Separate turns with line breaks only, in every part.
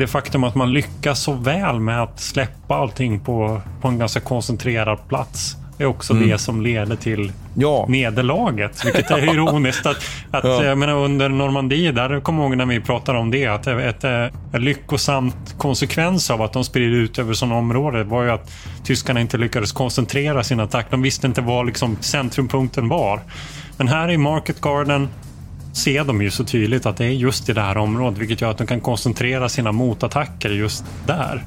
Det faktum att man lyckas så väl med att släppa allting på, på en ganska koncentrerad plats är också mm. det som leder till ja. nederlaget. Vilket är ironiskt. Att, att, ja. jag menar, under Normandie, där kommer jag ihåg när vi pratade om det, att ett, ett, ett lyckosamt konsekvens av att de sprider ut över sådana områden var ju att tyskarna inte lyckades koncentrera sin attack. De visste inte var liksom centrumpunkten var. Men här i Market Garden ser de ju så tydligt att det är just i det här området, vilket gör att de kan koncentrera sina motattacker just där.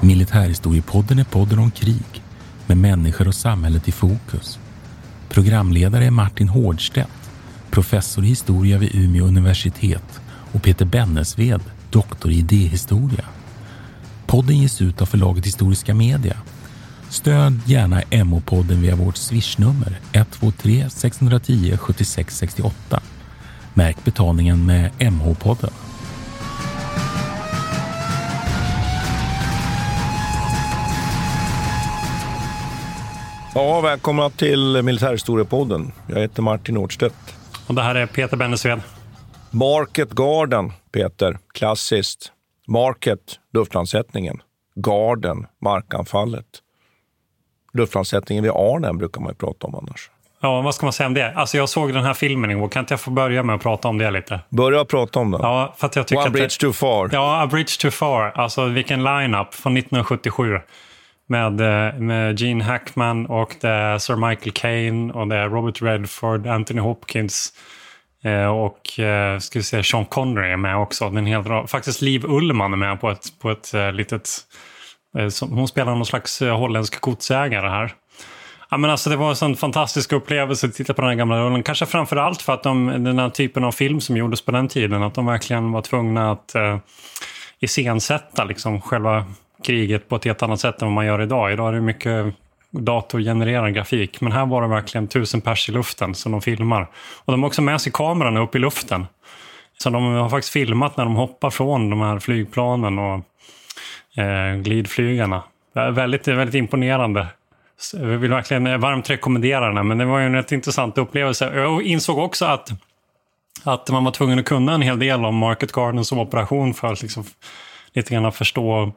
Militärhistoriepodden är podden om krig med människor och samhället i fokus. Programledare är Martin Hårdstedt, professor i historia vid Umeå universitet och Peter Bennesved, doktor i idéhistoria. Podden ges ut av förlaget Historiska Media. Stöd gärna MH-podden via vårt swishnummer 123 610 76 68. Märk betalningen med MH-podden.
Ja, välkomna till Militärhistoriepodden. Jag heter Martin Nordstedt.
Och det här är Peter Bennesved.
Market Garden, Peter. Klassiskt. Market, luftlandsättningen. Garden, markanfallet. Luftlandsättningen vid Arnhem brukar man ju prata om annars.
Ja, vad ska man säga om det? Alltså jag såg den här filmen igår. Kan inte jag få börja med att prata om det lite?
Börja prata om den.
Ja, för att jag tycker
One
att
bridge
det...
too far.
Ja, A bridge too far. Alltså vilken line-up från 1977. Med, eh, med Gene Hackman och det är Sir Michael Caine och det är Robert Redford, Anthony Hopkins. Eh, och eh, ska vi säga, Sean Connery är med också. Den helt bra. Faktiskt Liv Ullman är med på ett, på ett eh, litet... Eh, hon spelar någon slags holländsk godsägare här. Ja, men alltså, det var en sån fantastisk upplevelse att titta på den här gamla rollen. Kanske framför allt för att de, den här typen av film som gjordes på den tiden, att de verkligen var tvungna att eh, iscensätta liksom, själva kriget på ett helt annat sätt än vad man gör idag. Idag är det mycket datorgenererad grafik. Men här var det verkligen tusen pers i luften som de filmar. Och de har också med sig kameran upp i luften. Så de har faktiskt filmat när de hoppar från de här flygplanen och eh, glidflygarna. Väldigt, väldigt imponerande. Jag vill verkligen eh, varmt rekommendera den här, men det var ju en rätt intressant upplevelse. Jag insåg också att, att man var tvungen att kunna en hel del om Market Garden som operation för att liksom lite grann förstå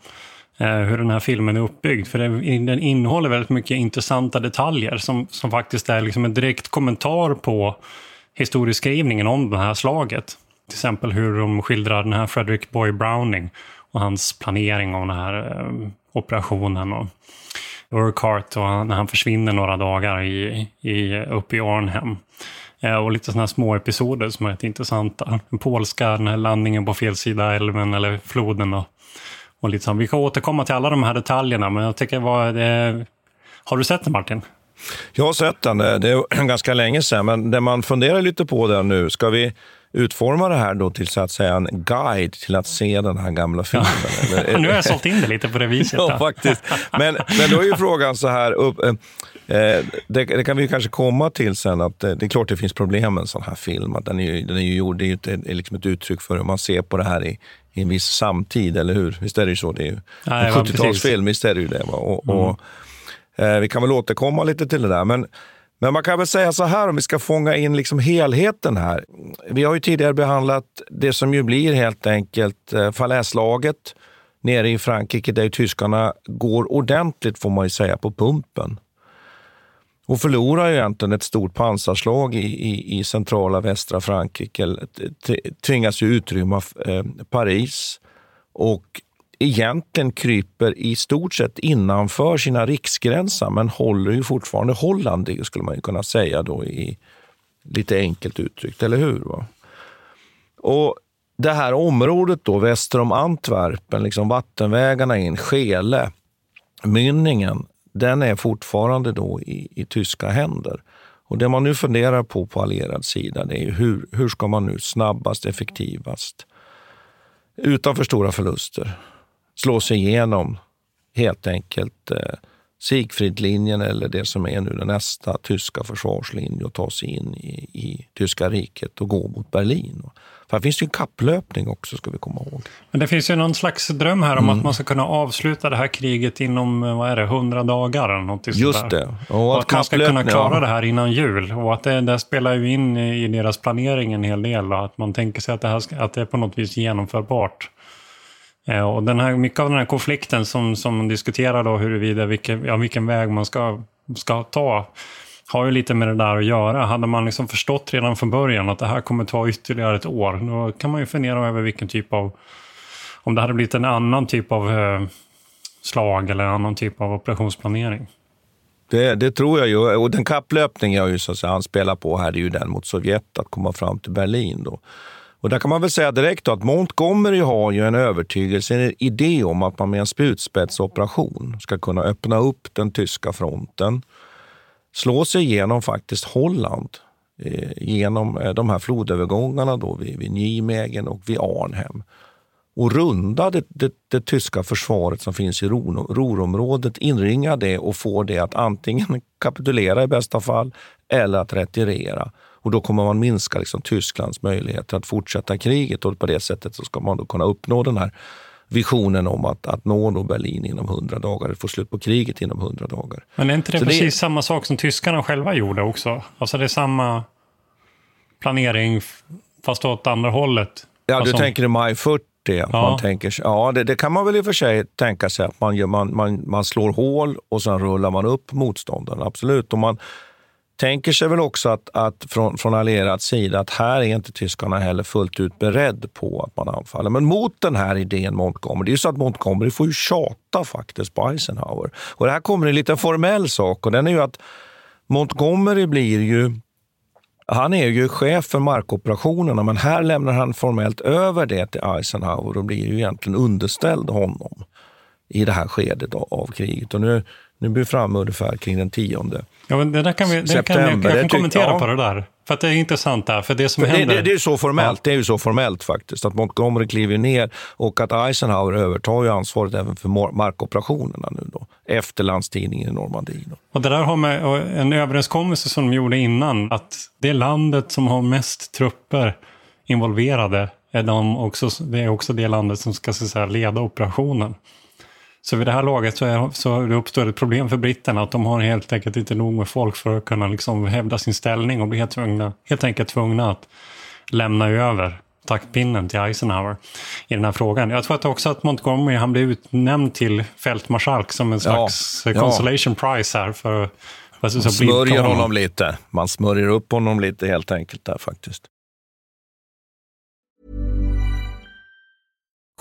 Eh, hur den här filmen är uppbyggd. För den innehåller väldigt mycket intressanta detaljer som, som faktiskt är liksom en direkt kommentar på historieskrivningen om det här slaget. Till exempel hur de skildrar den här Frederick Boy Browning och hans planering av den här eh, operationen. Och Urquhart och när han försvinner några dagar i, i, uppe i Arnhem. Eh, och lite sådana små episoder som är rätt intressanta. Den polska den här landningen på fel sida älven eller floden. Och och lite Vi kan återkomma till alla de här detaljerna, men jag tycker vad det... Har du sett den Martin?
Jag har sett den. Det är ganska länge sedan, men det man funderar lite på där nu, ska vi utforma det här då till så att säga en guide till att se den här gamla filmen?
Ja. nu har jag sålt in det lite på det viset.
ja, faktiskt. Men, men då är ju frågan så här, upp, eh, eh, det, det, kan vi kanske komma till sen, att eh, det är klart det finns problem med en sån här film. Att den är, den är ju gjord, det är ju ett, liksom ett uttryck för hur man ser på det här i, i en viss samtid, eller hur? Visst är det ju så? Det är ju en 70-talsfilm, visst är det ju det. Och, mm. och eh, vi kan väl återkomma lite till det där. Men, men man kan väl säga så här, om vi ska fånga in liksom helheten här. Vi har ju tidigare behandlat det som ju blir helt enkelt eh, falläslaget nere i Frankrike, där tyskarna går ordentligt, får man ju säga, på pumpen och förlorar ju egentligen ett stort pansarslag i, i, i centrala västra Frankrike. Tvingas ju utrymma eh, Paris och egentligen kryper i stort sett innanför sina riksgränser men håller ju fortfarande Holland, skulle man kunna säga då i lite enkelt uttryckt, eller hur? Va? Och det här området då, väster om Antwerpen, liksom vattenvägarna in, Skele, mynningen den är fortfarande då i, i tyska händer. Och det man nu funderar på på allierad sida det är hur, hur ska man nu snabbast, effektivast, utan för stora förluster, slå sig igenom helt enkelt eh, Sigfridlinjen eller det som är nu den nästa tyska försvarslinje och ta sig in i, i tyska riket och gå mot Berlin. För här finns det ju en kapplöpning också, ska vi komma ihåg.
Men det finns ju någon slags dröm här om mm. att man ska kunna avsluta det här kriget inom, vad är det, 100 dagar eller något
Just det.
Och, och att, att man ska kunna klara det här innan jul. Och att det, det spelar ju in i deras planering en hel del. Och att man tänker sig att det, här att det är på något vis genomförbart. Eh, och den här, mycket av den här konflikten som, som diskuterar då huruvida vilken, ja, vilken väg man ska, ska ta har ju lite med det där att göra. Hade man liksom förstått redan från början att det här kommer ta ytterligare ett år, då kan man ju fundera över vilken typ av... Om det hade blivit en annan typ av eh, slag eller en annan typ av operationsplanering.
Det, det, tror jag ju. Och den kapplöpning jag ju så att säga anspelar på här är ju den mot Sovjet, att komma fram till Berlin. Då. Och där kan man väl säga direkt att Montgomery har ju en övertygelse, en idé om att man med en spjutspetsoperation ska kunna öppna upp den tyska fronten, slå sig igenom faktiskt Holland, eh, genom eh, de här flodövergångarna då vid, vid Nijmegen och vid Arnhem och runda det, det, det, tyska försvaret som finns i Ruhrområdet, inringa det och få det att antingen kapitulera i bästa fall eller att retirera. Och då kommer man minska liksom Tysklands möjligheter att fortsätta kriget och på det sättet så ska man då kunna uppnå den här visionen om att, att nå Berlin inom 100 dagar, få slut på kriget inom 100 dagar.
Men är inte det så precis det... samma sak som tyskarna själva gjorde också? Alltså det är samma planering fast åt andra hållet?
Ja,
alltså...
du tänker i maj 40? Ja. Man tänker, ja det, det, kan man väl i och för sig tänka sig, att man, gör, man, man, man slår hål och sen rullar man upp motståndaren. Absolut. Och man, tänker sig väl också att, att från, från allierad sida att här är inte tyskarna heller fullt ut beredd på att man anfaller. Men mot den här idén Montgomery, det är ju så att Montgomery får ju tjata faktiskt på Eisenhower. Och det här kommer en liten formell sak och den är ju att Montgomery blir ju han är ju chef för markoperationerna, men här lämnar han formellt över det till Eisenhower och blir ju egentligen underställd honom i det här skedet av kriget. Och nu, nu blir vi framme ungefär kring den tionde
Ja, men det där kan vi, det september. Kan, jag, jag kan kommentera ja. på det där. För att det är intressant där. För det som
för
händer...
Det, det, är så formellt, det är ju så formellt faktiskt. Att Montgomery kliver ner och att Eisenhower övertar ju ansvaret även för markoperationerna nu då. Efter landstigningen i Normandie. Då.
Och det där har med en överenskommelse som de gjorde innan. Att det landet som har mest trupper involverade är de också, det är också det landet som ska så säga, leda operationen. Så vid det här laget så, är, så det uppstår ett problem för britterna att de har helt enkelt inte nog med folk för att kunna liksom hävda sin ställning och blir helt, tvungna, helt enkelt tvungna att lämna över taktpinnen till Eisenhower i den här frågan. Jag tror att också att Montgomery han blev utnämnd till fältmarskalk som en slags ja, consolation ja. prize här för
Man smörjer honom lite. Man smörjer upp honom lite helt enkelt där faktiskt.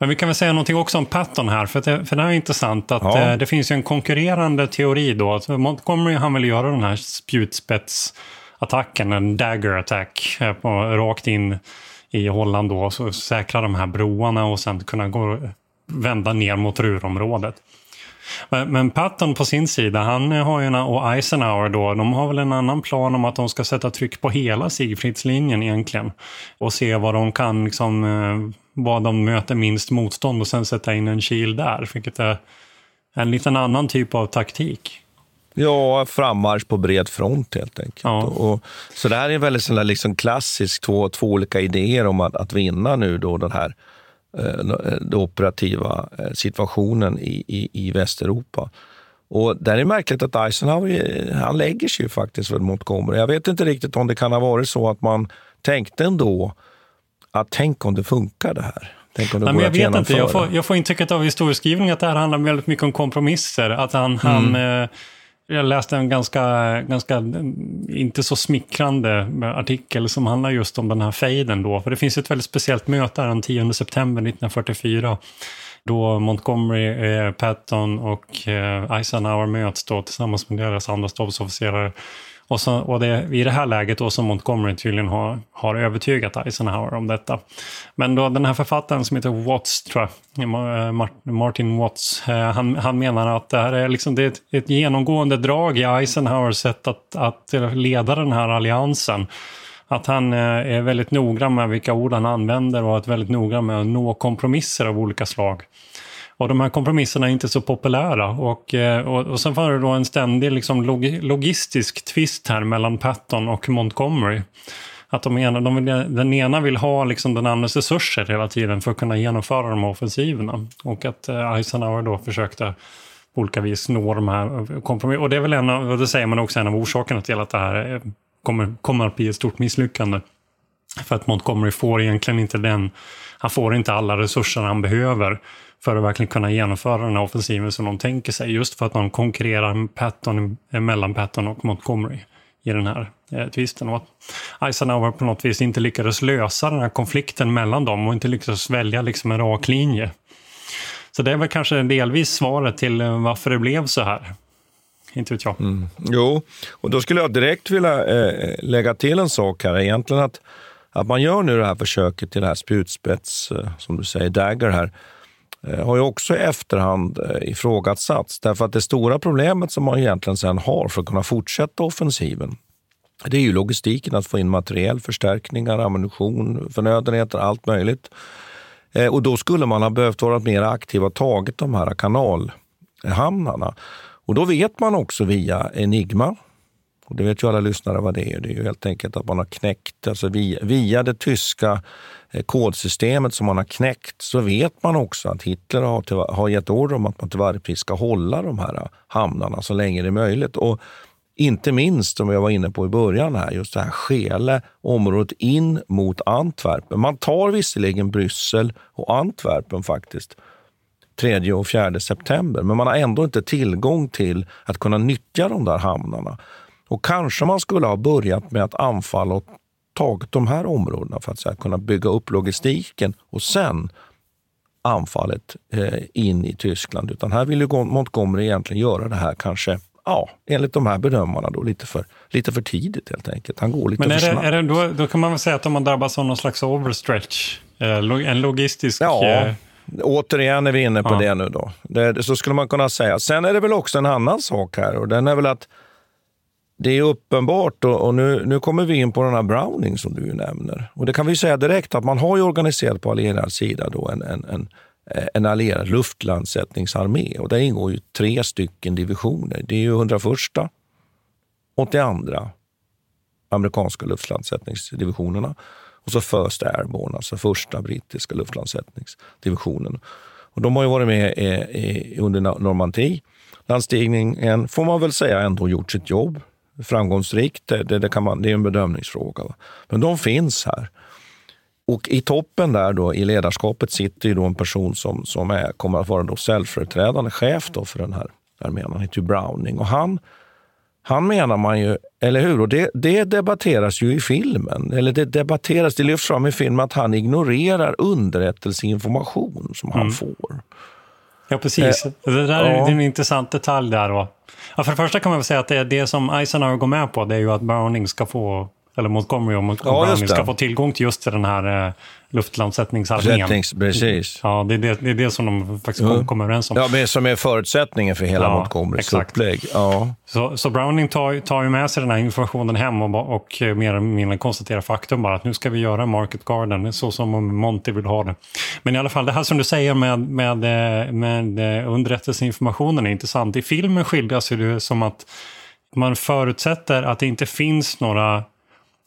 Men vi kan väl säga någonting också om Patton här, för det, för det här är intressant att
Ja.
eh, det finns ju en konkurrerande teori då. Att Montgomery han vill göra den här spjutspetsattacken, en dagger attack, eh, på, rakt in i Holland då, så säkra de här broarna och sen kunna gå, vända ner mot Ruhrområdet. Men, men Patton på sin sida, han har ju en, och Eisenhower då, de har väl en annan plan om att de ska sätta tryck på hela Sigfridslinjen egentligen. Och se vad de kan, liksom, eh, vad de möter minst motstånd och sen sätta in en kil där. Vilket är en liten annan typ av taktik.
Ja, frammarsch på bred front helt enkelt. Och, så det här är en väldigt sån där liksom klassisk, två, två olika idéer om att, att vinna nu då den här eh, den operativa eh, situationen i, i, i Västeuropa. Och där är det märkligt att Eisenhower eh, han lägger sig ju faktiskt för Montgomery. Jag vet inte riktigt om det kan ha varit så att man tänkte ändå att tänk om det funkar det här. Tänk om det
Nej,
går
men jag
att
vet inte, jag får, jag får intrycket av historieskrivningen att det här handlar väldigt mycket om kompromisser. Att han, han eh, jag läste en ganska, ganska mm, inte så smickrande artikel som handlar just om den här fejden då. För det finns ett väldigt speciellt möte här den 10 september 1944. Då Montgomery, eh, Patton och eh, Eisenhower möts då tillsammans med deras andra stabsofficerare. Och, så, och det är i det här läget då som Montgomery tydligen har, har övertygat Eisenhower om detta. Men då den här författaren som heter Watts, tror jag, eh, Martin Watts, eh, han, han menar att det här är, liksom, det är ett, ett genomgående drag i Eisenhowers sätt att, att leda den här alliansen. Att han eh, är väldigt noggrann med vilka ord han använder och att väldigt noggrann med att nå kompromisser av olika slag. Och de här kompromisserna är inte så populära. Och, eh, och, och sen var det då en ständig liksom, log, logistisk tvist här mellan Patton och Montgomery. Att de ena, de vill, den ena vill ha liksom den andres resurser hela tiden för att kunna genomföra de här offensiverna. Och att eh, Eisenhower då försökte på olika vis nå de här eh, kompromisserna. Och det är väl en av, det säger man också, en av orsakerna till att det här kommer, kommer att bli ett stort misslyckande. För att Montgomery får egentligen inte den, han får inte alla resurser han behöver för att verkligen kunna genomföra den här offensiven som de tänker sig. Just för att de konkurrerar med Patton, eh, mellan Patton och Montgomery i den här eh, tvisten. Och att Eisenhower på något vis inte lyckades lösa den här konflikten mellan dem och inte lyckades välja liksom en rak linje. Så det är väl kanske delvis svaret till eh, varför det blev så här. Inte vet jag.
Mm. Jo, och då skulle jag direkt vilja eh, lägga till en sak här. Egentligen att, att man gör nu det här försöket till det här spjutspets, eh, som du säger, dagger här, Eh, har ju också i efterhand eh, ifrågasatts. Därför att det stora problemet som man egentligen sen har för att kunna fortsätta offensiven, det är ju logistiken, att få in materiell, förstärkningar, ammunition, förnödenheter, allt möjligt. Eh, och då skulle man ha behövt vara mer aktiv och tagit de här kanalhamnarna. Och då vet man också via Enigma, och det vet ju alla lyssnare vad det är. Det är ju helt enkelt att man har knäckt, alltså via, via det tyska eh, kodsystemet som man har knäckt, så vet man också att Hitler har, till, har gett order om att man till varje pris ska hålla de här eh, hamnarna så länge det är möjligt. Och inte minst, som jag var inne på i början, här, just det här Skele, området in mot Antwerpen. Man tar visserligen Bryssel och Antwerpen faktiskt, 3 och 4 september. Men man har ändå inte tillgång till att kunna nyttja de där hamnarna. Och kanske man skulle ha börjat med att anfalla och tagit de här områdena för att så här, kunna bygga upp logistiken och sen anfallet eh, in i Tyskland. Utan här vill ju Montgomery egentligen göra det här kanske, ja, enligt de här bedömarna då, lite för, lite för tidigt helt enkelt. Han går lite
Men är
för
det,
snabbt.
är det, då, då kan man väl säga att de har drabbats av någon slags overstretch? Eh, En logistisk...
Ja,
eh,
återigen är vi inne på
Ja.
det nu då. Det, så skulle man kunna säga. Sen är det väl också en annan sak här och den är väl att det är uppenbart och, och nu, nu kommer vi in på den här Browning som du ju nämner. Och det kan vi säga direkt att man har ju organiserat på allierad sida då en, en, en, eh, en allierad luftlandsättningsarmé och där ingår ju tre stycken divisioner. Det är ju 101 82 amerikanska luftlandsättningsdivisionerna och så First Airborne, alltså första brittiska luftlandsättningsdivisionen. Och de har ju varit med i, i, under Normandie. Landstigningen får man väl säga ändå gjort sitt jobb framgångsrikt. Det, det, kan man, det är en bedömningsfråga. Va? Men de finns här. Och i toppen där då, i ledarskapet sitter ju då en person som, som är, kommer att vara då ställföreträdande chef då för den här armén. Han heter ju Browning och han, Han menar man ju, eller hur? Och det, det debatteras ju i filmen. Eller det debatteras, det lyfts fram i filmen att han ignorerar underrättelseinformation som han
Mm.
får.
Ja, precis.
Eh,
det där är,
ja.
det är en intressant detalj där. Då. Ja, för det första kan man väl säga att det, det som Eisenhower går med på det är ju att Browning ska få, eller Montgomery och Mont-
Ja,
Browning ska få tillgång till just den här eh, luftlandsättningsarmén.
Precis.
Ja, det är det, det är det som de faktiskt kom, kommer överens om.
Ja, men som är förutsättningen för hela
Ja,
Montgomerys upplägg. Ja.
Så, så Browning tar, tar ju med sig den här informationen hem och, och mer eller mindre konstaterar faktum bara att nu ska vi göra Market Garden så som Monty vill ha det. Men i alla fall, det här som du säger med, med, eh, med eh, underrättelseinformationen är intressant. I filmen skildras det som att man förutsätter att det inte finns några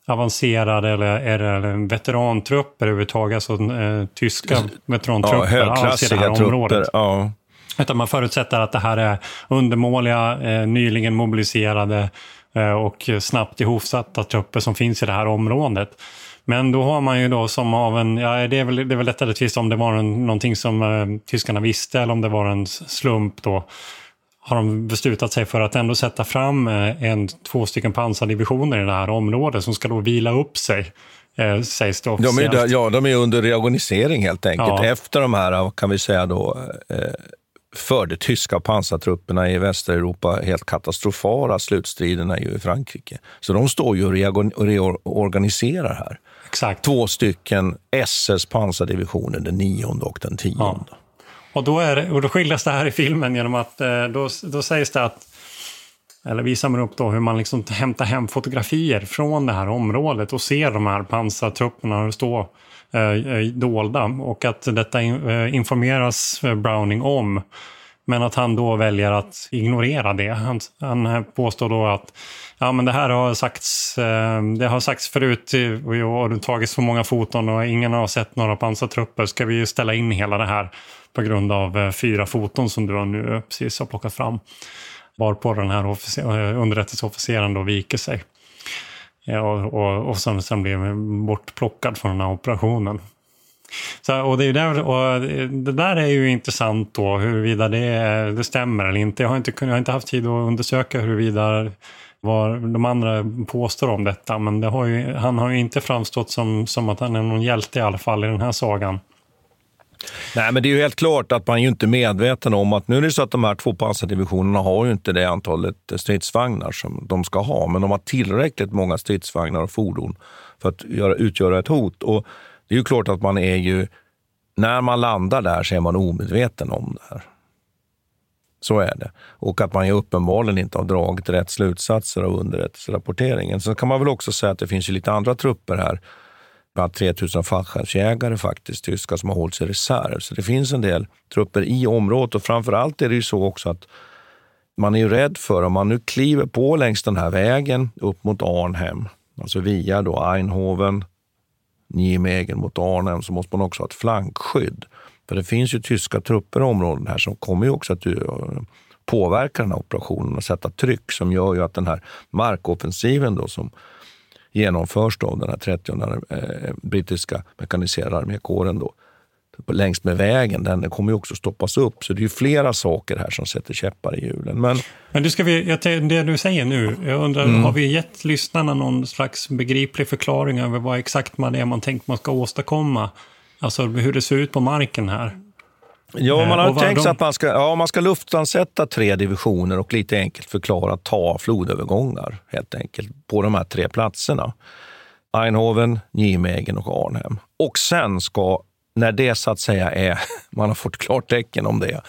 avancerade eller, eller veterantrupper överhuvudtaget, alltså eh, tyska
Ja,
veterantrupper alls i det här området.
trupper. Ja.
Utan man förutsätter att det här är undermåliga, eh, nyligen mobiliserade eh, och snabbt ihopsatta trupper som finns i det här området. Men då har man ju då som av en, ja det är väl, det är väl lättare att tvista om det var en, någonting som eh, tyskarna visste eller om det var en slump då. Har de beslutat sig för att ändå sätta fram eh, en, två stycken pansardivisioner i det här området som ska då vila upp sig, eh, sägs det
De är,
officiellt.
där- ja, de är under reorganisering helt enkelt.
Ja.
Efter de här, kan vi säga då, eh, för de tyska pansartrupperna i Västeuropa helt katastrofala slutstriderna ju i Frankrike. Så de står ju och reorgan- och reorganiserar här.
Exakt.
Två stycken SS pansardivisioner, den nionde och den tionde.
Och då, är det, och då skildras det här i filmen genom att eh, då, då sägs det att, eller visar man upp då hur man liksom hämtar hem fotografier från det här området och ser de här pansartrupperna stå eh, dolda och att detta in, eh, informeras Browning om. Men att han då väljer att ignorera det. Han, han påstår då att ja, men det här har sagts, eh, det har sagts förut och det har tagits så många foton och ingen har sett några pansartrupper. Ska vi ställa in hela det här på grund av eh, fyra foton som du nu eh, precis har plockat fram. Varpå den här underrättelseofficeren då viker sig. Och, och, och sen, sen blir bortplockad från den här operationen. Så, och det, är där, och det där är ju intressant då, huruvida det, det stämmer eller inte. Jag har inte, jag har inte haft tid att undersöka huruvida vad de andra påstår om detta. Men det har ju, han har ju inte framstått som, som att han är någon hjälte i alla fall i den här sagan.
Nej, men det är ju helt klart att man är ju inte medveten om att nu är det så att de här två pansardivisionerna har ju inte det antalet eh, stridsvagnar som de ska ha, men de har tillräckligt många stridsvagnar och fordon för att göra, utgöra ett hot. Och det är ju klart att man är ju, när man landar där så är man omedveten om det här. Så är det. Och att man ju uppenbarligen inte har dragit rätt slutsatser av underrättelserapporteringen. Sen kan man väl också säga att det finns ju lite andra trupper här bland 3000 fallskärmsjägare faktiskt, tyska som har hållits i reserv. Så det finns en del trupper i området och framför allt är det ju så också att man är ju rädd för om man nu kliver på längs den här vägen upp mot Arnhem, alltså via då Eindhoven, Nijmegen mot Arnhem, så måste man också ha ett flankskydd. För det finns ju tyska trupper i områden här som kommer ju också att eh, påverka den här operationen och sätta tryck som gör ju att den här markoffensiven då som genomförs då av den här 30 eh, brittiska mekaniserade armékåren då, längs med vägen, den kommer ju också stoppas upp. Så det är ju flera saker här som sätter käppar i hjulen. Men
Men du ska vi, det du säger nu, jag undrar,
Mm.
har vi gett lyssnarna någon slags begriplig förklaring över vad exakt man är man tänkt man ska åstadkomma? Alltså hur det ser ut på marken här.
Ja,
Eh,
man har
vad
tänkt sig att man ska, ja, man ska luftlandsätta tre divisioner och lite enkelt förklara ta flodövergångar helt enkelt på de här tre platserna. Eindhoven, Nijmegen och Arnhem. Och sen ska, när det så att säga är, man har fått klartecken om det,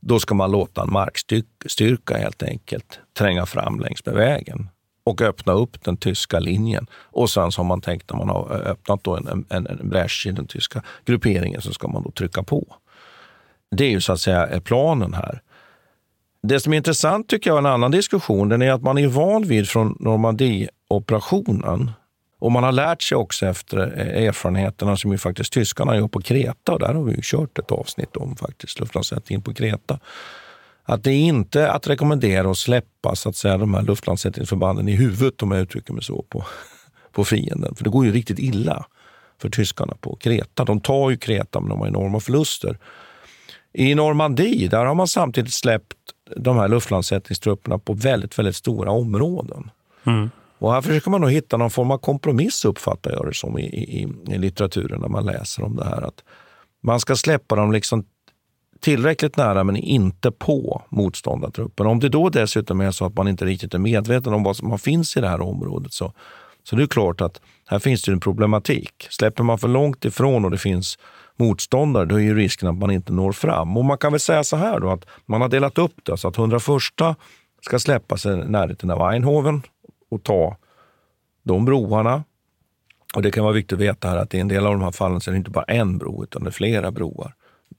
då ska man låta en markstyrka helt enkelt tränga fram längs med vägen och öppna upp den tyska linjen. Och sen så har man tänkt när man har öppnat då en, en, en bräsch i den tyska grupperingen så ska man då trycka på. Det är ju så att säga planen här. Det som är intressant tycker jag, en annan diskussion, den är att man är van vid från Normandie-operationen och man har lärt sig också efter eh, erfarenheterna som ju faktiskt tyskarna gör på Kreta och där har vi ju kört ett avsnitt om faktiskt luftlandsättningen på Kreta. Att det är inte att rekommendera att släppa så att säga, de här luftlandsättningsförbanden i huvudet, om jag uttrycker mig så, på, på fienden. För det går ju riktigt illa för tyskarna på Kreta. De tar ju Kreta men de har enorma förluster. I Normandie där har man samtidigt släppt de här luftlandsättningstrupperna på väldigt, väldigt stora områden.
Mm.
Och här försöker man nog hitta någon form av kompromiss, uppfattar jag det som i, i, i litteraturen när man läser om det här. Att man ska släppa dem liksom tillräckligt nära men inte på motståndartruppen. Om det då dessutom är så att man inte riktigt är medveten om vad som finns i det här området så, så det är klart att här finns det en problematik. Släpper man för långt ifrån och det finns motståndare, då är ju risken att man inte når fram. Och man kan väl säga så här då, att man har delat upp det så att 101 ska släppa sig i närheten av Eindhoven och ta de broarna. Och Det kan vara viktigt att veta här att i en del av de här fallen så är det inte bara en bro, utan det är flera broar.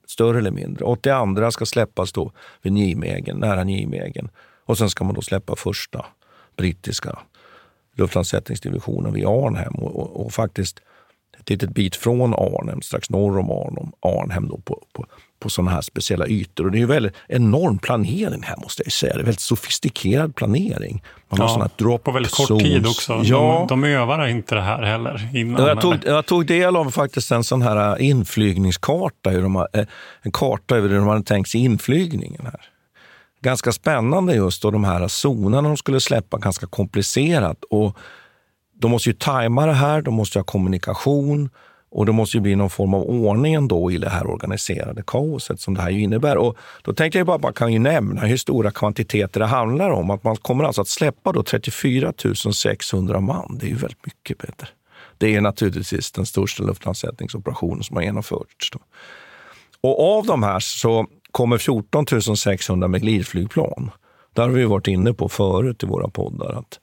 Större eller mindre. Och det andra ska släppas då vid Nijmegen, nära Nijmegen. Och sen ska man då släppa första brittiska luftlandsättningsdivisionen vid Arnhem. Och, och, och faktiskt ett litet bit från Arnhem, strax norr om Arnhem, Arnhem då på, på, på sådana här speciella ytor. Och det är ju väldigt enorm planering här måste jag säga. Det är väldigt sofistikerad planering. Man har
Ja,
sådana drop
På väldigt kort
zones.
tid också.
Ja.
De, de övar inte det här heller innan.
Ja, jag, tog, jag tog del av faktiskt en sån här äh, inflygningskarta, hur de, har- eh, en karta över hur de hade tänkt sig inflygningen här. Ganska spännande just då de här zonerna de skulle släppa, ganska komplicerat. Och de måste ju tajma det här, de måste ha kommunikation och det måste ju bli någon form av ordning ändå i det här organiserade kaoset som det här ju innebär. Och då tänkte jag bara, man kan ju nämna hur stora kvantiteter det handlar om. Att man kommer alltså att släppa då 34 600 man. Det är ju väldigt mycket, Peter. Det är naturligtvis den största luftlandsättningsoperationen som har genomförts. Då. Och av de här så kommer 14 600 med glidflygplan. Där har vi varit inne på förut i våra poddar. Att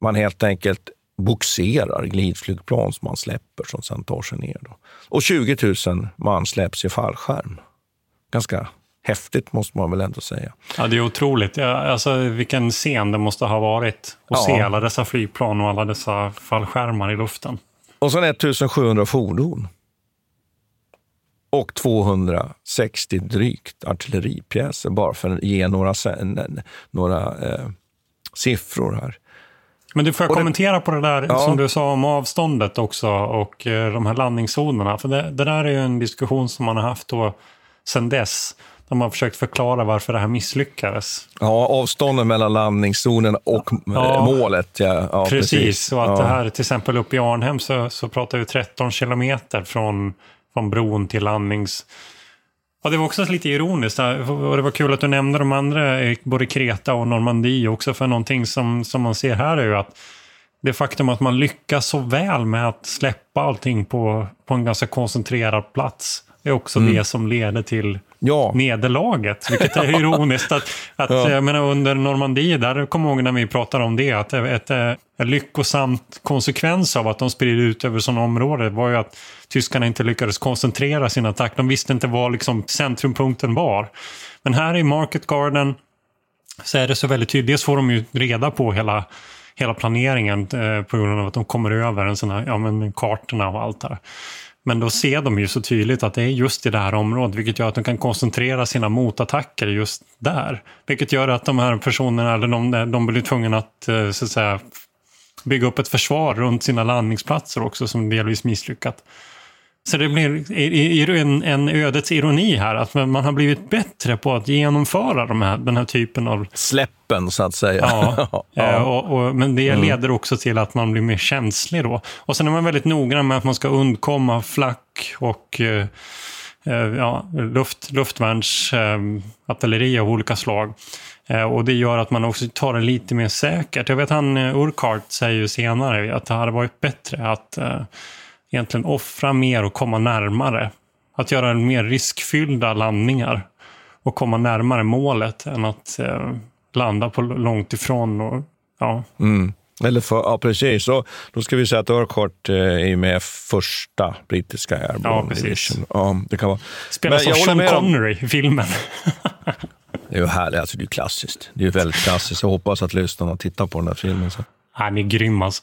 man helt enkelt boxerar glidflygplan som man släpper som sen tar sig ner. Då. Och 20 000 man släpps i fallskärm. Ganska häftigt måste man väl ändå säga.
Ja, det är otroligt. Ja, alltså, vilken scen det måste ha varit att
Ja.
se alla dessa flygplan och alla dessa fallskärmar i luften.
Och sen 1700 fordon. Och 260 drygt artilleripjäser, bara för att ge några, några eh, siffror här.
Men du, får jag
Och det-
kommentera på det där
Ja.
som du sa om avståndet också och eh, de här landningszonerna? För det, det där är ju en diskussion som man har haft då sedan dess. Där man försökt förklara varför det här misslyckades.
Ja, avstånden mellan landningszonen och eh,
Ja.
målet. Ja, ja,
precis, och att det här till exempel uppe i Arnhem så, så pratar vi 13 kilometer från, från bron till landnings... Ja, det var också lite ironiskt. Och det var kul att du nämnde de andra, eh, både Kreta och Normandie också. För någonting som, som man ser här är ju att det faktum att man lyckas så väl med att släppa allting på, på en ganska koncentrerad plats är också
Mm.
det som leder till
Ja.
nederlaget. Vilket är ironiskt. Att, att,
Ja.
jag menar, under Normandie, där kommer jag ihåg när vi pratade om det, att ett, ett, en lyckosamt konsekvens av att de spred ut över sådana områden var ju att tyskarna inte lyckades koncentrera sin attack. De visste inte var liksom centrumpunkten var. Men här i Market Garden så är det så väldigt tydligt. Dels får de ju reda på hela, hela planeringen eh, på grund av att de kommer över en sån här, ja, men kartorna och allt där. Men då ser de ju så tydligt att det är just i det här området, vilket gör att de kan koncentrera sina motattacker just där. Vilket gör att de här personerna, eller de, de blir tvungna att, eh, så att säga, bygga upp ett försvar runt sina landningsplatser också, som delvis misslyckat. Så det blir en, en ödets ironi här, att man har blivit bättre på att genomföra de här, den här typen av
Släppen, så att säga.
Ja,
Ja.
eh, och, och, men det
Mm.
leder också till att man blir mer känslig då. Och sen är man väldigt noggrann med att man ska undkomma flack och eh, eh, ja, luft, luftvärnsartilleri artilleri av olika slag. Och det gör att man också tar det lite mer säkert. Jag vet han Urquhart säger ju senare att det hade varit bättre att egentligen offra mer och komma närmare. Att göra mer riskfyllda landningar och komma närmare målet än att eh, landa på långt ifrån. Och, ja.
Mm. Eller för, ja, precis. Så, då ska vi säga att Urquhart eh, är med första brittiska Airborne
Ja, precis.
Division. Ja, det kan vara.
Spelas av Sean Connery i filmen.
Det är ju härligt. Alltså, det är klassiskt. Det är väldigt klassiskt. Jag hoppas att lyssnarna tittar på den här filmen. Så.
Han är grym alltså.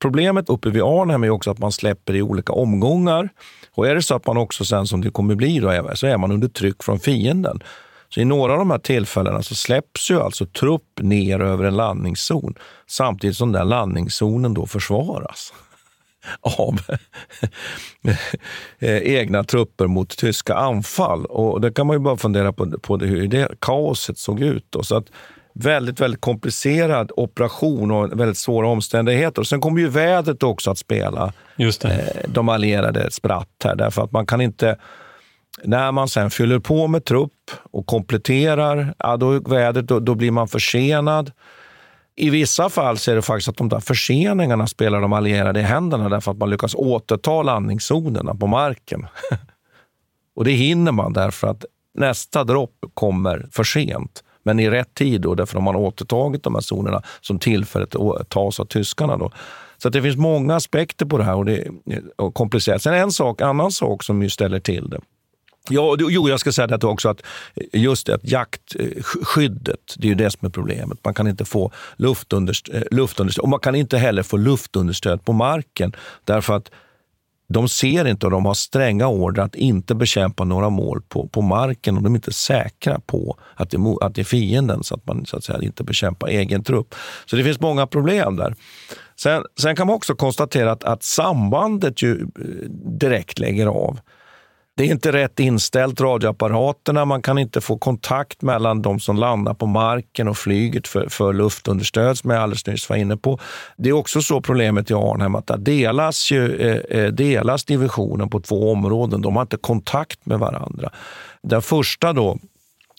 Problemet uppe vid Arnhem är också att man släpper i olika omgångar. Och är det så att man också sen, som det kommer bli, då, så är man under tryck från fienden. Så i några av de här tillfällena så släpps ju alltså trupp ner över en landningszon samtidigt som den landningszonen då försvaras av eh, egna trupper mot tyska anfall. Och det kan man ju bara fundera på, på det, hur det kaoset såg ut. Då. Så att väldigt, väldigt komplicerad operation och väldigt svåra omständigheter. Och sen kommer ju vädret också att spela
Just
eh, de allierade spratt här, därför att man kan inte när man sen fyller på med trupp och kompletterar, ja, då, vädret, då, då blir man försenad. I vissa fall så är det faktiskt att de där förseningarna spelar de allierade i händerna därför att man lyckas återta landningszonerna på marken. och det hinner man därför att nästa dropp kommer för sent, men i rätt tid då, därför att man har återtagit de här zonerna som tillfälligt tas av tyskarna. Då. Så det finns många aspekter på det här och det är komplicerat. Sen en sak, annan sak som ju ställer till det Ja, jo, jag ska säga det också att just det, att jaktskyddet, eh, det är ju det som är problemet. Man kan inte få luftunderstöd, eh, luftunderstöd och man kan inte heller få luftunderstöd på marken därför att de ser inte och de har stränga order att inte bekämpa några mål på, på marken och de är inte säkra på att det, att det är fienden så att man så att säga, inte bekämpar egen trupp. Så det finns många problem där. Sen, sen kan man också konstatera att, att sambandet ju eh, direkt lägger av. Det är inte rätt inställt, radioapparaterna. Man kan inte få kontakt mellan de som landar på marken och flyget för, för luftunderstöd, som jag alldeles nyss var inne på. Det är också så problemet i Arnhem, att där delas, ju, eh, eh, delas divisionen på två områden. De har inte kontakt med varandra. Den första då,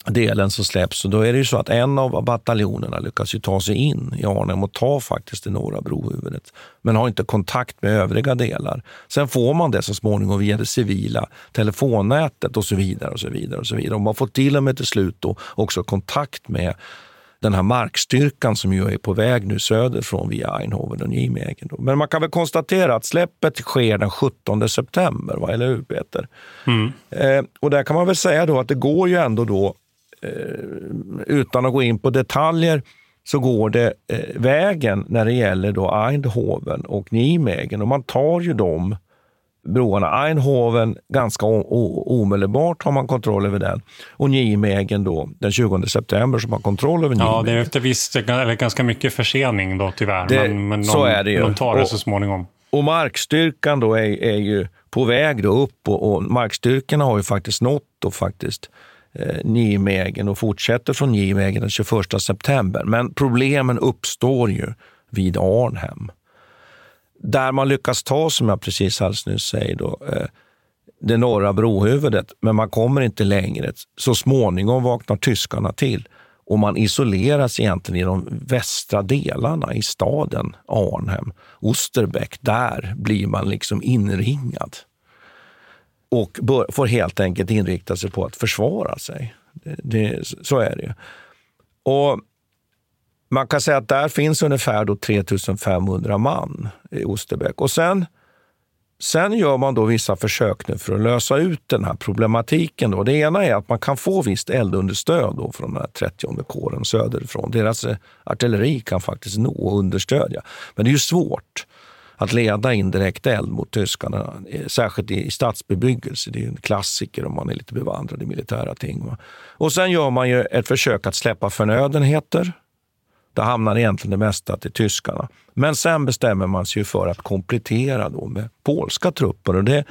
delen som släpps. Och då är det ju så att en av bataljonerna lyckas ju ta sig in i Arnhem och ta faktiskt det norra brohuvudet, men har inte kontakt med övriga delar. Sen får man det så småningom via det civila telefonnätet och så vidare. och så vidare och så vidare. Och man får till och med till slut då också kontakt med den här markstyrkan som ju är på väg nu söderifrån via Eindhoven och Nijmegen. Men man kan väl konstatera att släppet sker den 17 september, va? eller hur Peter?
Mm.
Eh, och där kan man väl säga då att det går ju ändå då utan att gå in på detaljer, så går det eh, vägen när det gäller då Eindhoven och Nijmegen. Och man tar ju de broarna. Eindhoven ganska omedelbart har man kontroll över den. Och Nijmegen då den 20 september som har kontroll över Nijmegen.
Ja, det är efter viss, eller ganska mycket försening då tyvärr.
Det,
men men
så
de,
är det ju.
de tar det
och,
så småningom.
Och markstyrkan då är, är ju på väg då upp och, och markstyrkorna har ju faktiskt nått då faktiskt eh, Nijmegen och fortsätter från Nijmegen den 21 september. Men problemen uppstår ju vid Arnhem. Där man lyckas ta, som jag precis alldeles nyss säger, då, eh, det norra brohuvudet, men man kommer inte längre. Så småningom vaknar tyskarna till och man isoleras egentligen i de västra delarna i staden Arnhem, Osterbeck. Där blir man liksom inringad och bör, får helt enkelt inrikta sig på att försvara sig. Det, det, så är det. Och man kan säga att där finns ungefär då 3500 man i Osterbäck. Och sen, sen gör man då vissa försök nu för att lösa ut den här problematiken. Då. Det ena är att man kan få visst eldunderstöd då från den här 30 kåren söderifrån. Deras eh, artilleri kan faktiskt nå och understödja. Men det är ju svårt att leda indirekt eld mot tyskarna, eh, särskilt i stadsbebyggelse. Det är en klassiker om man är lite bevandrad i militära ting. Och sen gör man ju ett försök att släppa förnödenheter. Där hamnar egentligen det mesta till tyskarna. Men sen bestämmer man sig för att komplettera då med polska trupper. Och det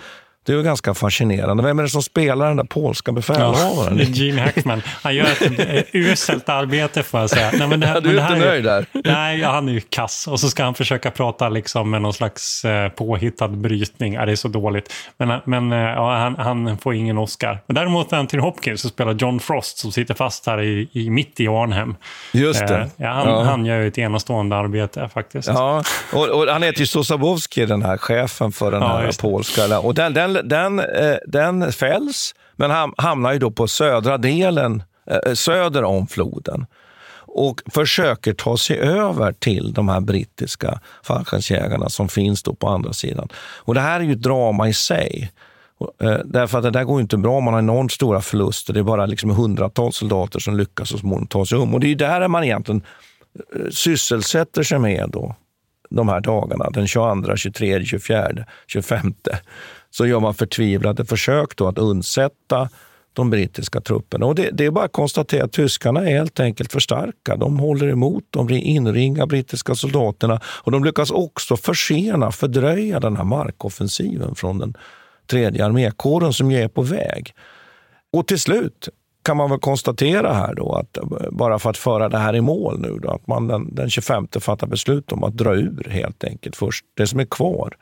det är ganska fascinerande. Vem är det som spelar den där polska befälhavaren?
Ja, Gene Hackman. Han gör ett uselt arbete får jag säga. Nej, men det här,
du är inte nöjd där?
Nej, han är ju kass. Och så ska han försöka prata liksom med någon slags eh, påhittad brytning. Ja, det är så dåligt. Men, men eh, ja, han, han, får ingen Oscar. Men däremot Anthony Hopkins så spelar John Frost som sitter fast här i, i mitt i Arnhem.
Just det.
Eh, ja, han,
ja.
han gör ju ett enastående arbete faktiskt.
Ja, och, och han heter ju Sosabowski, den här chefen för den här polska. Och den, den, den, eh, den fälls, men ham, hamnar ju då på södra delen, eh, eh, söder om floden och försöker ta sig över till de här brittiska fallskärmsjägarna som finns då på andra sidan. Och det här är ju ett drama i sig. Eh, därför att det där går ju inte bra. Man har enormt stora förluster. Det är bara liksom hundratals soldater som lyckas så småningom ta sig om. Och det är ju där man egentligen eh, sysselsätter sig med då, de här dagarna. Den 22, 23, 24, 25. Så gör man förtvivlade försök då att undsätta de brittiska trupperna. Och det, det är bara att konstatera att tyskarna är helt enkelt för starka. De håller emot, de inringar brittiska soldaterna och de lyckas också försena, fördröja den här markoffensiven från den tredje armékåren som ju är på väg. Och till slut kan man väl konstatera här då att eh, bara för att föra det här i mål nu då, att man den, den 25 fattar beslut om att dra ur helt enkelt först det som är kvar.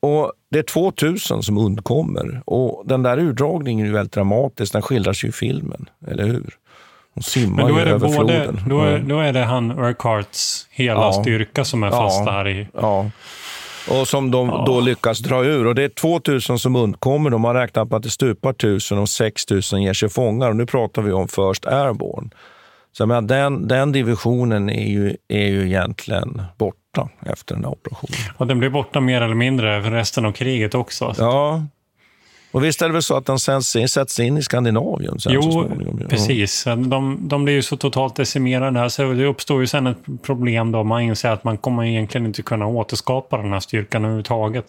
Och det är 2000 som undkommer och den där urdragningen är ju väldigt dramatisk. Den skildras ju i filmen, eller hur? De simmar
Men
ju över
både,
floden.
då, är,
Mm.
då är det han Urquharts hela
Ja.
styrka som är fast
Ja.
där i...
Ja. Och som de då lyckas dra ur. Och det är 2000 som undkommer. De har räknat på att det stupar 1000 och 6000 ger sig fångar. Och nu pratar vi om First Airborne. Så menar, den, den divisionen är ju, är ju egentligen borta efter den här operationen.
Och den blir borta mer eller mindre för resten av kriget också.
Ja. Och visst är det väl så att den sen sätts in i Skandinavien sen så
Jo,
småningom? Ja.
precis. De, de blir ju så totalt decimerade här, så det uppstår ju sen ett problem då man inser att man kommer egentligen inte kunna återskapa den här styrkan överhuvudtaget.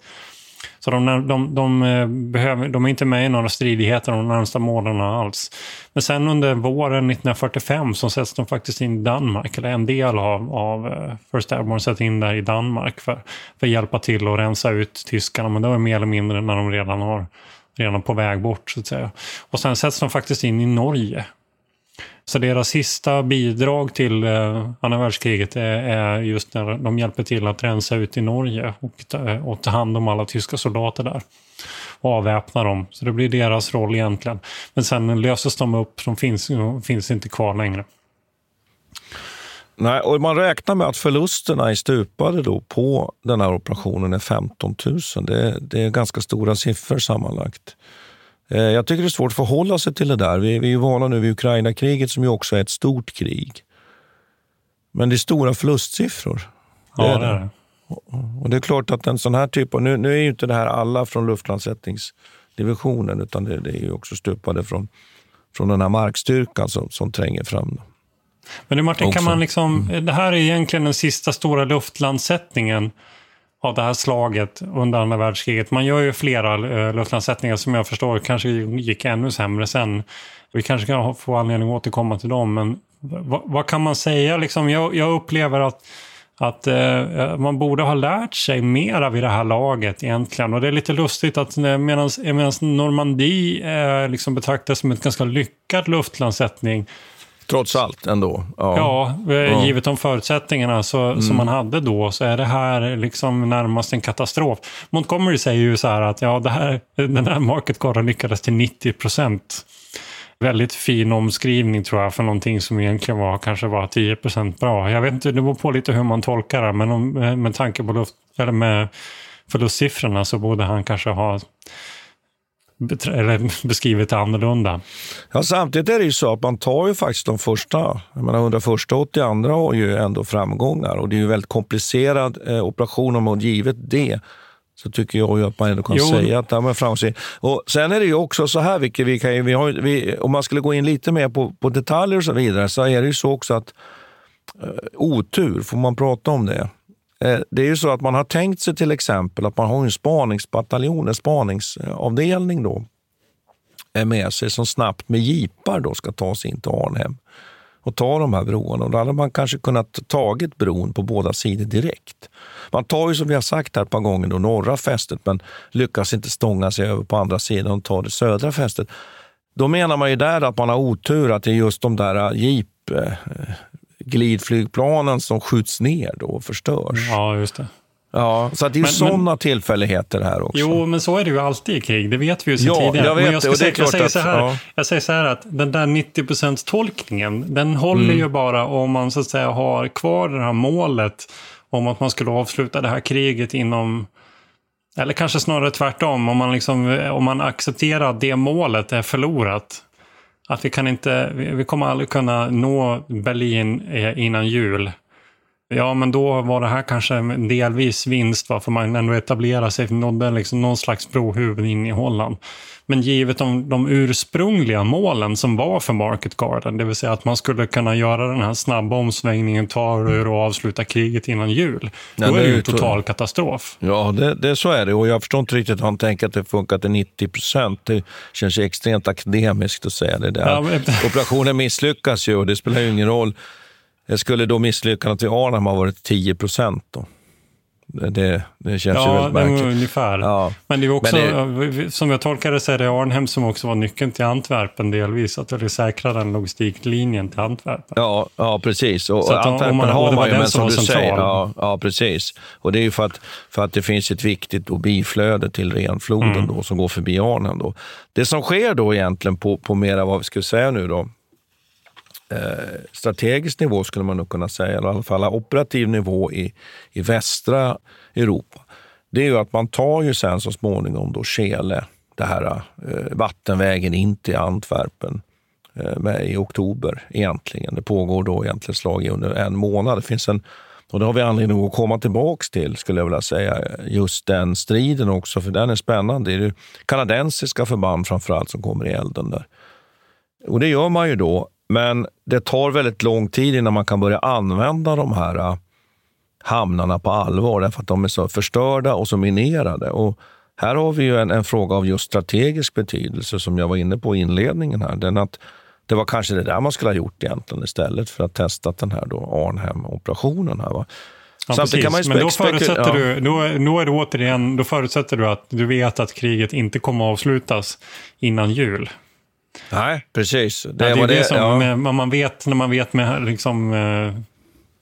Så de, de, de, eh, behöver, de är inte med i några stridigheter de närmsta månaderna alls. Men sen under våren 1945 så sätts de faktiskt in i Danmark, eller en del av, av eh, First Airborne sätts in där i Danmark för, för att hjälpa till att rensa ut tyskarna. Men det var mer eller mindre när de redan har redan på väg bort så att säga. Och sen sätts de faktiskt in i Norge. Så deras sista bidrag till eh, andra världskriget är, är just när de hjälper till att rensa ut i Norge och ta, eh, och ta hand om alla tyska soldater där. Och avväpna dem. Så det blir deras roll egentligen. Men sen löses de upp, de finns, finns inte kvar längre.
Nej, och man räknar med att förlusterna i stupade då på den här operationen är 15 000. Det, det är ganska stora siffror sammanlagt. Eh, Jag tycker det är svårt att förhålla sig till det där. Vi, vi är ju vana nu vid Ukraina-kriget som ju också är ett stort krig. Men det är stora förlustsiffror.
Ja, det är det.
Och det är klart att en sån här typ av... Nu, nu är ju inte det här alla från luftlandsättningsdivisionen utan det, det är ju också stupade från, från den här markstyrkan som, som tränger fram.
Men du Martin, kan man liksom, det här är egentligen den sista stora luftlandsättningen av det här slaget under andra världskriget. Man gör ju flera eh, luftlandsättningar som jag förstår kanske gick ännu sämre sen. Vi kanske kan få anledning att återkomma till dem, men vad, vad kan man säga? Liksom, jag, jag upplever att att eh, eh man borde ha lärt sig mera vid det här laget egentligen. Och det är lite lustigt att eh, medan Normandie eh, liksom betraktas som ett ganska lyckad luftlandsättning
Trots allt ändå. Ja.
Ja, givet de förutsättningarna så,
Mm.
som man hade då så är det här liksom närmast en katastrof. Montgomery säger ju så här att ja, det här, den här market garden lyckades till 90 procent. väldigt fin omskrivning tror jag för någonting som egentligen var kanske var 10% bra. Jag vet inte, det beror på lite hur man tolkar det, men om, med tanke på luft, eller med förlustsiffrorna så borde han kanske ha eller det annorlunda.
Ja, samtidigt är det ju så att man tar ju faktiskt de första, jag menar 101 och 82 har ju ändå framgångar och det är ju väldigt komplicerad eh, operation om och givet det så tycker jag ju att man ändå kan jo. säga att de är framgångsrika. Och sen är det ju också så här, vilket vi kan, vi har, vi, om man skulle gå in lite mer på, på detaljer och så vidare, så är det ju så också att eh, otur, får man prata om det? Eh, det är ju så att man har tänkt sig till exempel att man har en spaningsbataljon, en spaningsavdelning då, eh, med sig som snabbt med jeepar då ska ta sig in till Arnhem och ta de här broarna. Och då hade man kanske kunnat tagit bron på båda sidor direkt. Man tar ju som vi har sagt här ett par gånger då, norra fästet men lyckas inte stånga sig över på andra sidan och ta det södra fästet. Då menar man ju där att man har otur att det är just de där eh, jeep glidflygplanen som skjuts ner då och förstörs.
Ja, just det.
Ja, så det är ju sådana tillfälligheter här också.
Jo, men så är det ju alltid i krig. Det vet vi ju sedan
ja,
tidigare.
Jag vet
men jag,
det, och det är
säga, jag, säger
att,
så här,
ja.
jag säger så här att den där 90% tolkningen, den håller
Mm.
ju bara om man så att säga har kvar det här målet om att man skulle avsluta det här kriget inom eller kanske snarare tvärtom, om man, liksom, om man accepterar att det målet är förlorat. Att vi kan inte, vi kommer aldrig kunna nå Berlin eh, innan jul. Ja, men då var det här kanske delvis vinst, varför man ändå etablerade sig, nådde liksom någon slags brohuvud in i Holland. Men givet de, de ursprungliga målen som var för Market Garden, det vill säga att man skulle kunna göra den här snabba omsvängningen, ta ur och avsluta kriget innan jul.
Ja,
då är det ju total katastrof.
Ja, det, det, så är det. Och jag förstår inte riktigt hur han tänker att det funkar till 90 procent. Det känns extremt akademiskt att säga det där.
Ja, men-
Operationen misslyckas ju och det spelar ju ingen roll. Det skulle då misslyckandet vid Arnhem ha varit 10 procent. Det, det, det känns ju
Ja,
väldigt
det var
märkligt.
ungefär.
Ja.
Men det är också,
Men
som jag tolkar det så är det Arnhem som också var nyckeln till Antwerpen delvis. Att det säkrade den logistiklinjen till Antwerpen.
Ja, ja precis. Och,
om-
Antwerpen
man- och
har
det
man ju, men
som
som du
central.
säger, ja, ja, precis. Och det är ju för att, för att det finns ett viktigt då biflöde till Renfloden
Mm.
då, som går förbi Arnhem. Då. Det som sker då egentligen på, på mera, vad vi ska säga nu då, eh, strategisk nivå skulle man nog kunna säga, eller i alla fall operativ nivå i, i västra Europa, det är ju att man tar ju sen så småningom då Chile, det här eh, vattenvägen in till Antwerpen eh, med, i oktober egentligen. Det pågår då egentligen slag i under en månad. Det finns en och det har vi anledning att komma tillbaks till, skulle jag vilja säga, just den striden också, för den är spännande. Det är ju kanadensiska förband framförallt som kommer i elden där. Och det gör man ju då, men det tar väldigt lång tid innan man kan börja använda de här äh, hamnarna på allvar, därför att de är så förstörda och så minerade. Och här har vi ju en, en fråga av just strategisk betydelse, som jag var inne på i inledningen. här. Den att det var kanske det där man skulle ha gjort egentligen istället för att testa den här då Arnhem-operationen. Här, va?
Ja,
Samtidigt
precis. Men då förutsätter,
ja.
du, då, då är det återigen, då förutsätter du att du vet att kriget inte kommer att avslutas innan jul.
Nej, precis. Det,
ja, det är det,
det,
som
ja.
man vet, när man vet med liksom, eh,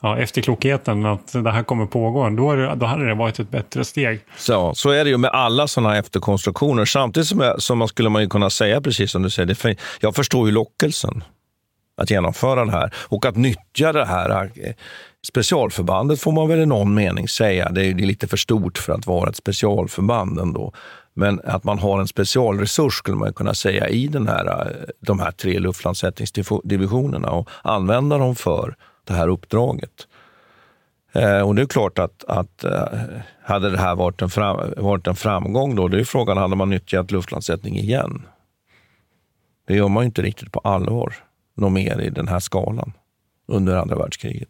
ja, efterklokheten att det här kommer pågå, då, det, då hade det varit ett bättre steg.
Så, så är det ju med alla sådana efterkonstruktioner. Samtidigt som, jag, som man skulle man ju kunna säga, precis som du säger, det, jag förstår ju lockelsen att genomföra det här och att nyttja det här specialförbandet får man väl i någon mening säga. Det är, det är lite för stort för att vara ett specialförband ändå. Men att man har en specialresurs skulle man kunna säga i den här, eh, de här tre luftlandsättningsdivisionerna och använda dem för det här uppdraget. Eh, och det är klart att, att eh, hade det här varit en, fram, varit en framgång då, då är frågan, hade man nyttjat luftlandsättning igen? Det gör man ju inte riktigt på allvar, något mer i den här skalan under andra världskriget.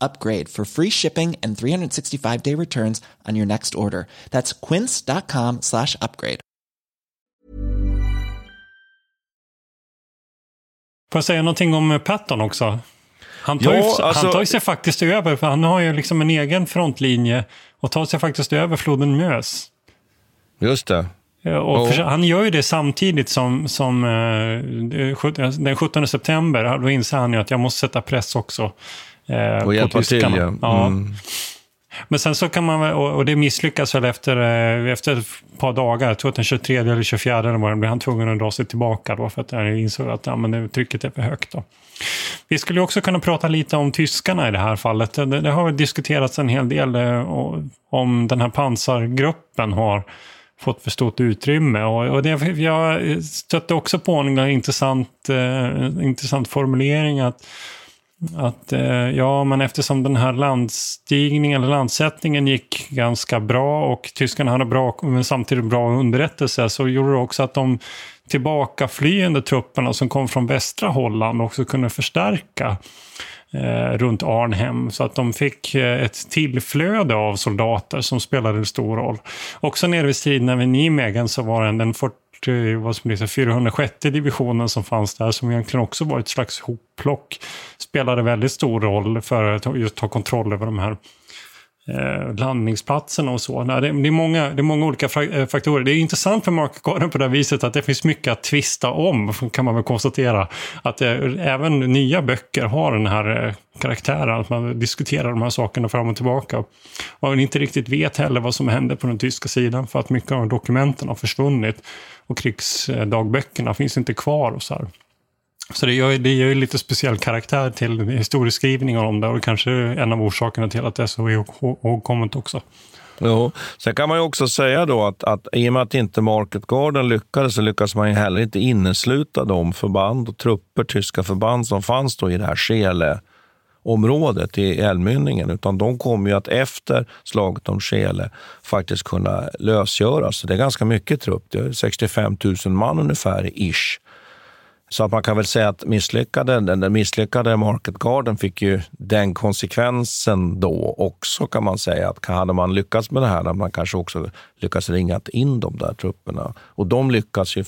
upgrade for free shipping and 365 day returns on your next order. That's quince.com slash upgrade.
Får jag säga någonting om Patton också? Han tar,
Ja,
ju,
alltså-
han tar ju sig faktiskt över, för han har ju liksom en egen frontlinje och tar sig faktiskt över floden Mös.
Just det.
Och för, han gör ju det samtidigt som, som eh, den 17 september. Då inser han ju att jag måste sätta press också. Eh,
Och hjälpa till, ja. Mm.
Men sen så kan man och det misslyckas väl efter, eh, efter ett par dagar, jag tror att den 23 eller 24 eller vad blir han tvungen att dra sig tillbaka då för att han insåg att ja, men trycket är för högt. Då. Vi skulle också kunna prata lite om tyskarna i det här fallet. Det, det har diskuterats en hel del eh, om den här pansargruppen har fått för stort utrymme. Och, och det, jag stötte också på en intressant, eh, intressant formulering att att eh, ja, men eftersom den här landstigningen eller landsättningen gick ganska bra och tyskarna hade bra, men samtidigt bra underrättelse så gjorde det också att de tillbakaflyende trupperna som kom från västra Holland också kunde förstärka eh, runt Arnhem så att de fick eh, ett tillflöde av soldater som spelade en stor roll. Också nere vid striderna vid Nijmegen så var den, den 40, vad som blir 406 divisionen som fanns där som egentligen också var ett slags hopplock. Spelade väldigt stor roll för att just ta kontroll över de här eh, landningsplatserna och så. Nej, det, det, är många, det är många olika eh, faktorer. Det är intressant för Mark Garden på det här viset att det finns mycket att tvista om, kan man väl konstatera. Att eh, även nya böcker har den här eh, karaktären, att man diskuterar de här sakerna fram och tillbaka. Och man inte riktigt vet heller vad som hände på den tyska sidan för att mycket av dokumenten har försvunnit och krigsdagböckerna finns inte kvar och så här. Så det gör, det gör ju lite speciell karaktär till historieskrivningen om det och kanske en av orsakerna till att det är så ihågkommet också.
Jo. Sen kan man ju också säga då att, att i och med att inte Market Garden lyckades så lyckades man ju heller inte innesluta de förband och trupper, tyska förband som fanns då i det här Skele området i älvmynningen, utan de kommer ju att efter slaget om Skele faktiskt kunna lösgöras. Så det är ganska mycket trupp. Det är 65 000 man ungefär, ish. Så att man kan väl säga att misslyckade, den den misslyckade Market Garden fick ju den konsekvensen då också kan man säga. att Hade man lyckats med det här hade man kanske också lyckats ringa in de där trupperna. Och de lyckas ju,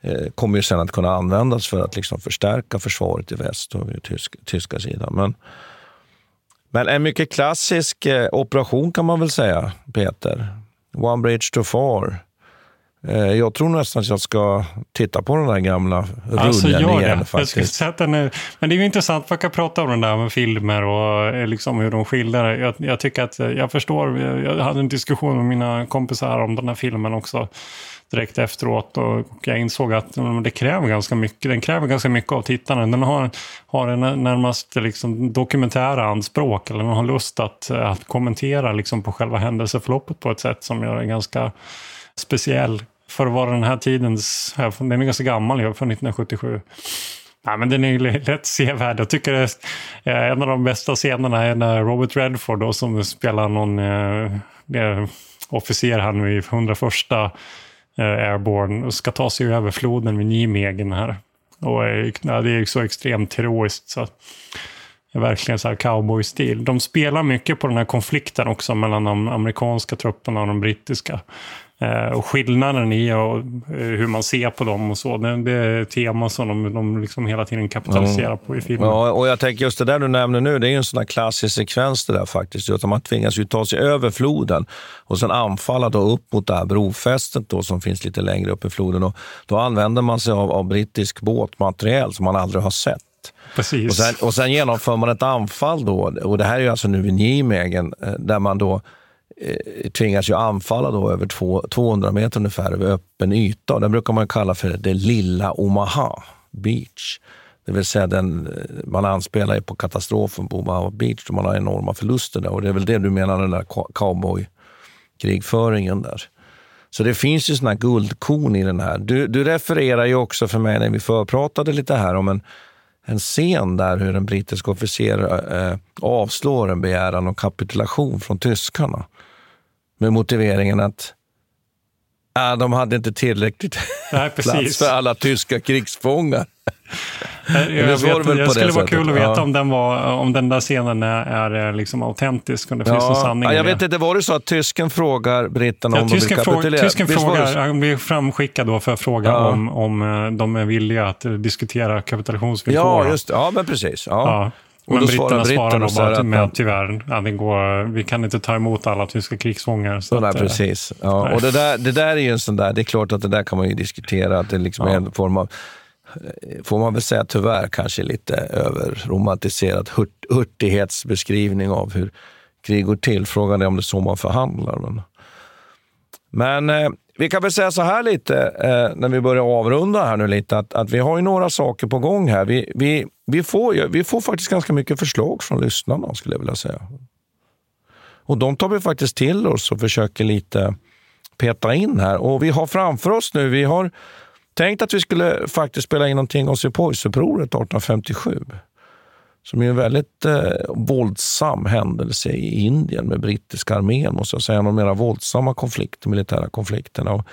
eh, kommer ju sen att kunna användas för att liksom förstärka försvaret i väst och tysk, tyska sidan. Men, men en mycket klassisk eh, operation kan man väl säga, Peter. One bridge too far. Eh, Jag tror nästan att jag ska titta på den där gamla rullen
Alltså gör
igen.
det. Jag
Faktiskt.
den är, men det är ju intressant, man kan prata om den där med filmer och eh, liksom hur de skildrar det. Jag, jag tycker att, eh, jag förstår, jag jag hade en diskussion med mina kompisar om den här filmen också direkt efteråt och jag insåg att det kräver ganska mycket. Den kräver ganska mycket av tittaren. Den har, har en närmast liksom dokumentära anspråk eller den har lust att, att kommentera liksom på själva händelseförloppet på ett sätt som gör den ganska speciell för att vara den här tidens, den är ganska gammal, från 1977. Nej, men den är ju lätt sevärd. Jag tycker det är, eh, en av de bästa scenerna är när Robert Redford då, som spelar någon eh, officer här nu i 101 eh, Airborne och ska ta sig över floden vid Nijmegen här. Och eh, det är ju så extremt heroiskt så verkligen så här cowboy-stil. De spelar mycket på den här konflikten också mellan de amerikanska trupperna och de brittiska. Eh, och skillnaden i och, eh, hur man ser på dem och så, det, det är ett tema som de, de liksom hela tiden kapitaliserar på i filmen.
Ja, och jag tänker just det där du nämner nu, det är ju en sån här klassisk sekvens det där faktiskt. Just att man tvingas ju ta sig över floden och sen anfalla då upp mot det här brofästet då, som finns lite längre upp i floden. Och då använder man sig av, av brittisk båtmateriel som man aldrig har sett.
Precis.
Och sen, och sen genomför man ett anfall då, och det här är ju alltså nu vid Nijmegen, eh, där man då eh, tvingas ju anfalla då över två, 200 meter ungefär över öppen yta. Den brukar man kalla för det lilla Omaha Beach. Det vill säga den, eh, man anspelar ju på katastrofen på Omaha Beach då man har enorma förluster där. Och det är väl det du menar, den där co- cowboy-krigföringen där. Så det finns ju såna här guldkorn i den här. Du, du refererar ju också för mig när vi förpratade lite här om en, en scen där hur en brittisk officer eh, avslår en begäran om kapitulation från tyskarna. Med motiveringen att äh, de hade inte tillräckligt
Nej,
plats för alla tyska krigsfångar.
Jag, jag,
det var
vet, jag
på
skulle
det
vara kul att veta
Ja.
om, den var, om den där scenen är, är liksom autentisk, om det finns en sanning
ja, jag
det.
vet inte, var det så att tysken frågar britterna
Ja,
om de vill
tysken,
kapitulera?
tysken
Visst det
frågar, han blir framskickad då för att fråga
Ja.
om, om eh, de är villiga att eh, diskutera kapitulationsvillkor.
Ja, just det. Ja, men precis. Ja.
Ja.
Och
Men britterna svarar då bara
att
med tyvärr, ja, det går, vi kan inte ta emot alla tyska krigsfångar. Så att, eh,
precis. Ja,
nej.
och det där, det där är ju en sån där, det är klart att det där kan man ju diskutera, att det liksom är en form av, eh, Eh, får man väl säga tyvärr, kanske lite överromantiserad hurt, hurtighetsbeskrivning av hur krig går till. Frågan är om det är så man förhandlar. Men, men eh, vi kan väl säga så här lite, eh, när vi börjar avrunda här nu lite, att, att vi har ju några saker på gång här. Vi, vi, vi, får, ju- vi får faktiskt ganska mycket förslag från lyssnarna, skulle jag vilja säga. Och de tar vi faktiskt till oss och försöker lite peta in här. Och vi har framför oss nu, vi har tänkt att vi skulle faktiskt spela in någonting om Sepoysupproret 1857. Som är en väldigt eh, våldsam händelse i Indien med brittiska armén, måste jag säga. En av de mera våldsamma konflikter, militära konflikterna. Och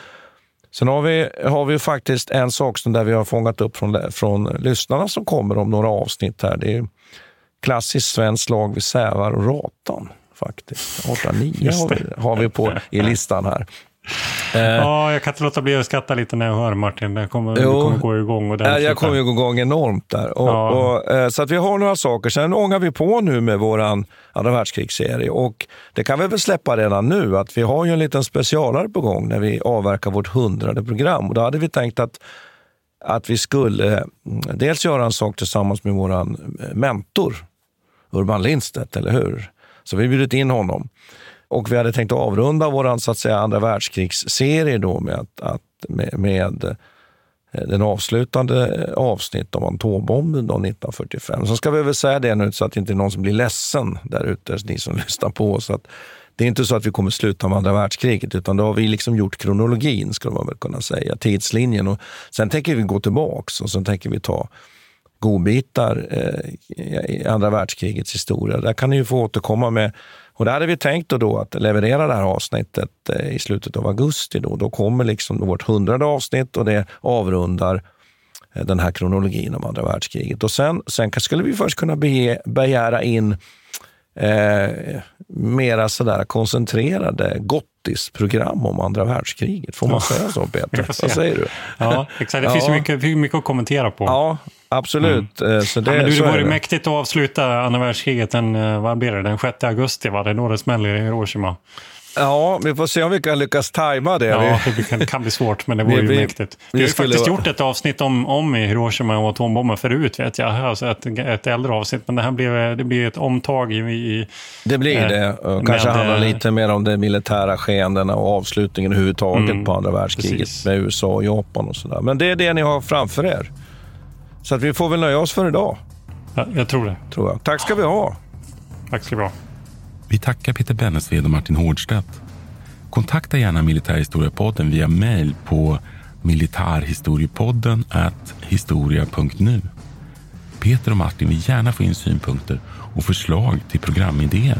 sen har vi, har vi faktiskt en sak som där vi har fångat upp från, från lyssnarna som kommer om några avsnitt här. Det är klassiskt svenskt slag vid Sävar och Ratan faktiskt. 809
Just
har
det.
vi, har vi på i listan här. Eh,
Ja, jag kan inte låta bli att skratta lite när jag hör Martin. Det kommer, det
Jo.
kommer gå igång ordentligt.
jag kommer gå igång enormt där. Och,
Ja.
och, eh, så att vi har några saker. Sen ångar vi på nu med vår andra världskrigsserie. Och det kan vi väl släppa redan nu, att vi har ju en liten specialare på gång när vi avverkar vårt hundrade program. Och då hade vi tänkt att, att vi skulle mm, dels göra en sak tillsammans med vår mentor, Urban Lindstedt, eller hur? Så vi har bjudit in honom. Och vi hade tänkt avrunda vår så att säga, andra världskrigsserie då med, att, att, med, med eh, den avslutande avsnitt om atombomben då 1945. Så ska vi väl säga det nu så att det inte är någon som blir ledsen där ute, ni som lyssnar på oss. Att det är inte så att vi kommer sluta med andra världskriget, utan då har vi liksom gjort kronologin, skulle man väl kunna säga, tidslinjen. Och sen tänker vi gå tillbaks och sen tänker vi ta godbitar eh, i andra världskrigets historia. Där kan ni ju få återkomma med. Och där hade vi tänkt då, då att leverera det här avsnittet eh, i slutet av augusti. Då, då kommer liksom vårt hundrade avsnitt och det avrundar eh, den här kronologin om andra världskriget. Och sen, sen skulle vi först kunna bege, begära in eh, mera sådär koncentrerade gottisprogram om andra världskriget. Får man säga så, Peter? Vad säger du?
Ja, exakt. Det finns
Ja.
mycket, finns mycket att kommentera på.
Ja, absolut. Eh, Så det,
ja, men du,
så
det vore
det.
mäktigt att avsluta andra världskriget den, eh, vad blir det, den 6 augusti. Va? Det är då det smäller i Hiroshima.
Ja, vi får se om vi kan lyckas tajma det.
Ja, det kan, kan bli svårt, men det vore
Vi-
ju
vi-
mäktigt.
vi
Vi har ju faktiskt
vara-
gjort ett avsnitt om, om Hiroshima och atombomben förut, vet jag. Alltså ett, ett äldre avsnitt, men det här blir, det blir ett omtag i... i
Det blir
eh,
det. Och kanske
med,
handlar
eh,
lite mer om de militära skeendena och avslutningen överhuvudtaget
Mm,
på andra världskriget
precis.
med USA och Japan och sådär. Men det är det ni har framför er. Så att vi får väl nöja oss för idag.
Ja, jag tror det.
Tror jag. Tack ska vi ha.
Tack ska du ha.
Vi tackar Peter Bennesved och Martin Hårdstedt. Kontakta gärna Militärhistoriepodden via mejl på militarhistoriepodden historia.nu. Peter och Martin vill gärna få in synpunkter och förslag till programidéer.